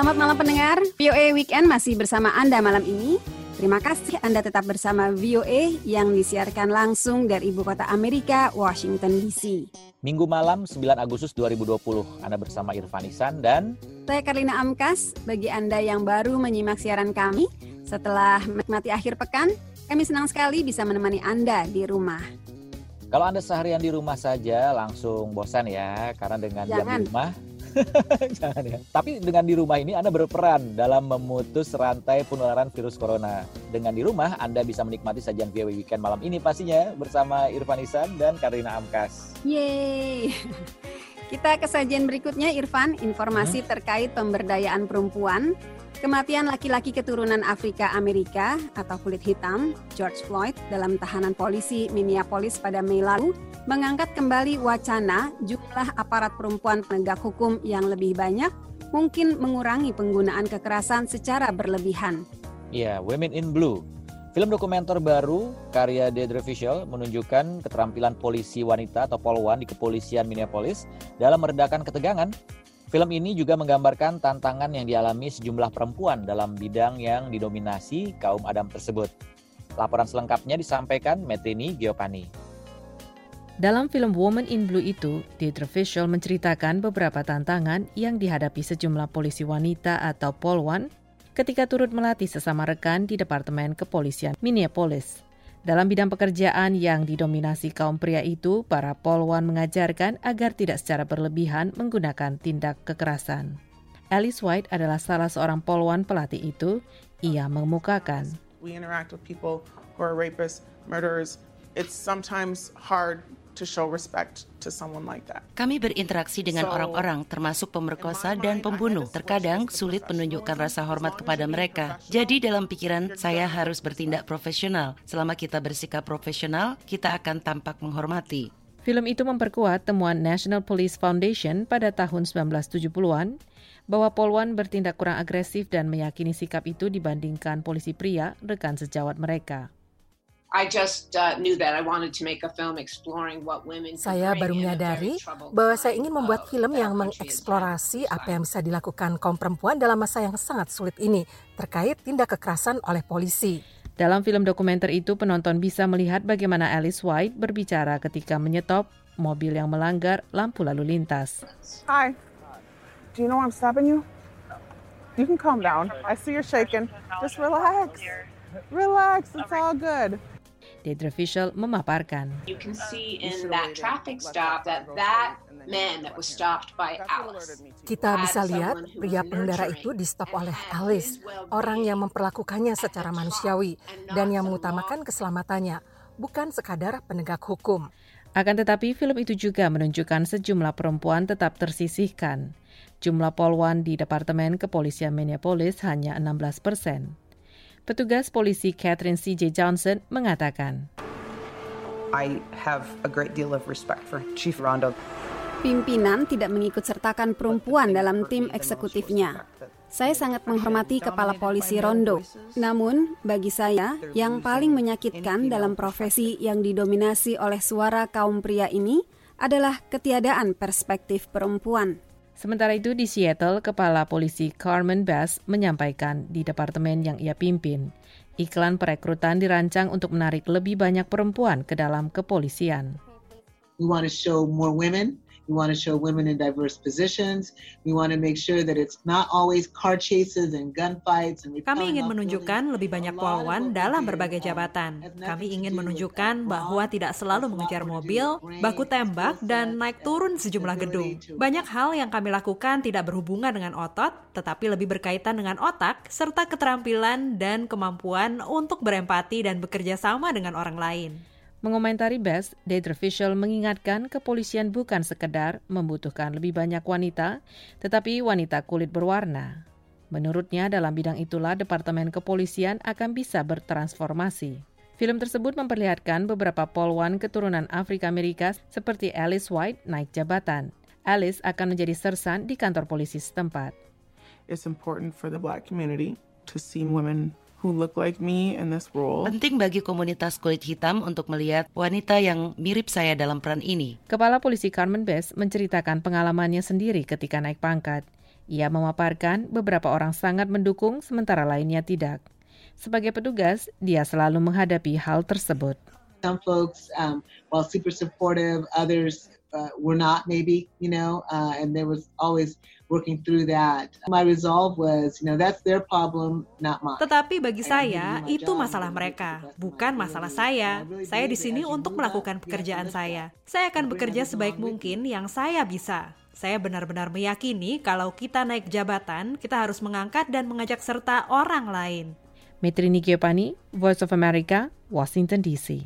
Selamat malam pendengar, VOA Weekend masih bersama Anda malam ini. Terima kasih Anda tetap bersama VOA yang disiarkan langsung dari Ibu Kota Amerika, Washington DC. Minggu malam 9 Agustus 2020, Anda bersama Irfan Isan dan... Saya Karina Amkas, bagi Anda yang baru menyimak siaran kami, setelah menikmati akhir pekan, kami senang sekali bisa menemani Anda di rumah. Kalau Anda seharian di rumah saja langsung bosan ya, karena dengan Jangan. jam di rumah Jangan ya. Tapi dengan di rumah ini Anda berperan dalam memutus rantai penularan virus corona. Dengan di rumah Anda bisa menikmati sajian VOA Weekend malam ini pastinya bersama Irfan Isan dan Karina Amkas. Yeay! Kita ke sajian berikutnya, Irfan, informasi terkait pemberdayaan perempuan. Kematian laki-laki keturunan Afrika Amerika atau kulit hitam, George Floyd, dalam tahanan polisi Minneapolis pada Mei lalu, mengangkat kembali wacana jumlah aparat perempuan penegak hukum yang lebih banyak mungkin mengurangi penggunaan kekerasan secara berlebihan. Iya, Women in Blue. Film dokumenter baru karya Deidre Official menunjukkan keterampilan polisi wanita atau polwan di kepolisian Minneapolis dalam meredakan ketegangan. Film ini juga menggambarkan tantangan yang dialami sejumlah perempuan dalam bidang yang didominasi kaum Adam tersebut. Laporan selengkapnya disampaikan Metrini Giopani. Dalam film Woman in Blue itu, Deirdre Fishel menceritakan beberapa tantangan yang dihadapi sejumlah polisi wanita atau polwan ketika turut melatih sesama rekan di Departemen Kepolisian Minneapolis. Dalam bidang pekerjaan yang didominasi kaum pria itu, para polwan mengajarkan agar tidak secara berlebihan menggunakan tindak kekerasan. Alice White adalah salah seorang polwan pelatih itu. Ia mengemukakan, We interact with people who are rapists, murderers. It's sometimes hard to show respect to someone like that. Kami berinteraksi dengan orang-orang, termasuk pemerkosa dan pembunuh. Terkadang sulit menunjukkan rasa hormat kepada mereka. Jadi dalam pikiran saya harus bertindak profesional. Selama kita bersikap profesional, kita akan tampak menghormati. Film itu memperkuat temuan National Police Foundation pada tahun 1970-an bahwa polwan bertindak kurang agresif dan meyakini sikap itu dibandingkan polisi pria rekan sejawat mereka. Saya baru menyadari bahwa saya ingin membuat film yang mengeksplorasi apa yang bisa dilakukan kaum perempuan dalam masa yang sangat sulit ini terkait tindak kekerasan oleh polisi. Dalam film dokumenter itu, penonton bisa melihat bagaimana Alice White berbicara ketika menyetop mobil yang melanggar lampu lalu lintas. Hi. Do you know I'm stopping you? You can calm down. I see you're shaking. Just relax. Relax. It's all good. Deidre Fishel memaparkan. You can see in that traffic stop that that man that was stopped by Alice. Kita bisa lihat pria pengendara itu di stop oleh Alice, orang yang memperlakukannya secara manusiawi dan yang mengutamakan keselamatannya, bukan sekadar penegak hukum. Akan tetapi, film itu juga menunjukkan sejumlah perempuan tetap tersisihkan. Jumlah polwan di Departemen Kepolisian Minneapolis hanya 16 persen. Petugas polisi Catherine C.J. Johnson mengatakan, I have a great deal of respect for Chief Rondo. Pimpinan tidak mengikut sertakan perempuan dalam tim eksekutifnya. Saya sangat menghormati kepala polisi Rondo. Namun, bagi saya, yang paling menyakitkan dalam profesi yang didominasi oleh suara kaum pria ini adalah ketiadaan perspektif perempuan. Sementara itu di Seattle, Kepala Polisi Carmen Bass menyampaikan di departemen yang ia pimpin, iklan perekrutan dirancang untuk menarik lebih banyak perempuan ke dalam kepolisian. We want to show more women. We want to show women in diverse positions. We want to make sure that it's not always car chases and gunfights and Kami repelling ingin menunjukkan lebih banyak we dalam berbagai um, jabatan. Kami ingin menunjukkan bahwa tidak selalu mengejar mobil, baku tembak, dan naik turun sejumlah gedung. Banyak hal yang kami lakukan tidak berhubungan dengan otot, tetapi lebih berkaitan dengan otak, serta keterampilan dan kemampuan untuk berempati dan bekerja sama dengan orang lain. Mengomentari Bass, Deidre Fishel mengingatkan kepolisian bukan sekedar membutuhkan lebih banyak wanita, tetapi wanita kulit berwarna. Menurutnya, dalam bidang itulah Departemen Kepolisian akan bisa bertransformasi. Film tersebut memperlihatkan beberapa polwan keturunan Afrika Amerika seperti Alice White naik jabatan. Alice akan menjadi sersan di kantor polisi setempat. It's important for the black community to see women who look like me in this role. Penting bagi komunitas kulit hitam untuk melihat wanita yang mirip saya dalam peran ini. Kepala Polisi Carmen Bess menceritakan pengalamannya sendiri ketika naik pangkat. Ia memaparkan beberapa orang sangat mendukung sementara lainnya tidak. Sebagai petugas, dia selalu menghadapi hal tersebut. Some folks, um, while super supportive, others uh, were not maybe, you know, uh, and there was always working through that. My resolve was, you know, that's their problem, not mine. Tetapi bagi saya itu masalah mereka, bukan masalah saya. Saya di sini untuk melakukan pekerjaan saya. Saya akan bekerja sebaik mungkin yang saya bisa. Saya benar-benar meyakini kalau kita naik jabatan, kita harus mengangkat dan mengajak serta orang lain. Metrini Giopani, Voice of America, Washington DC.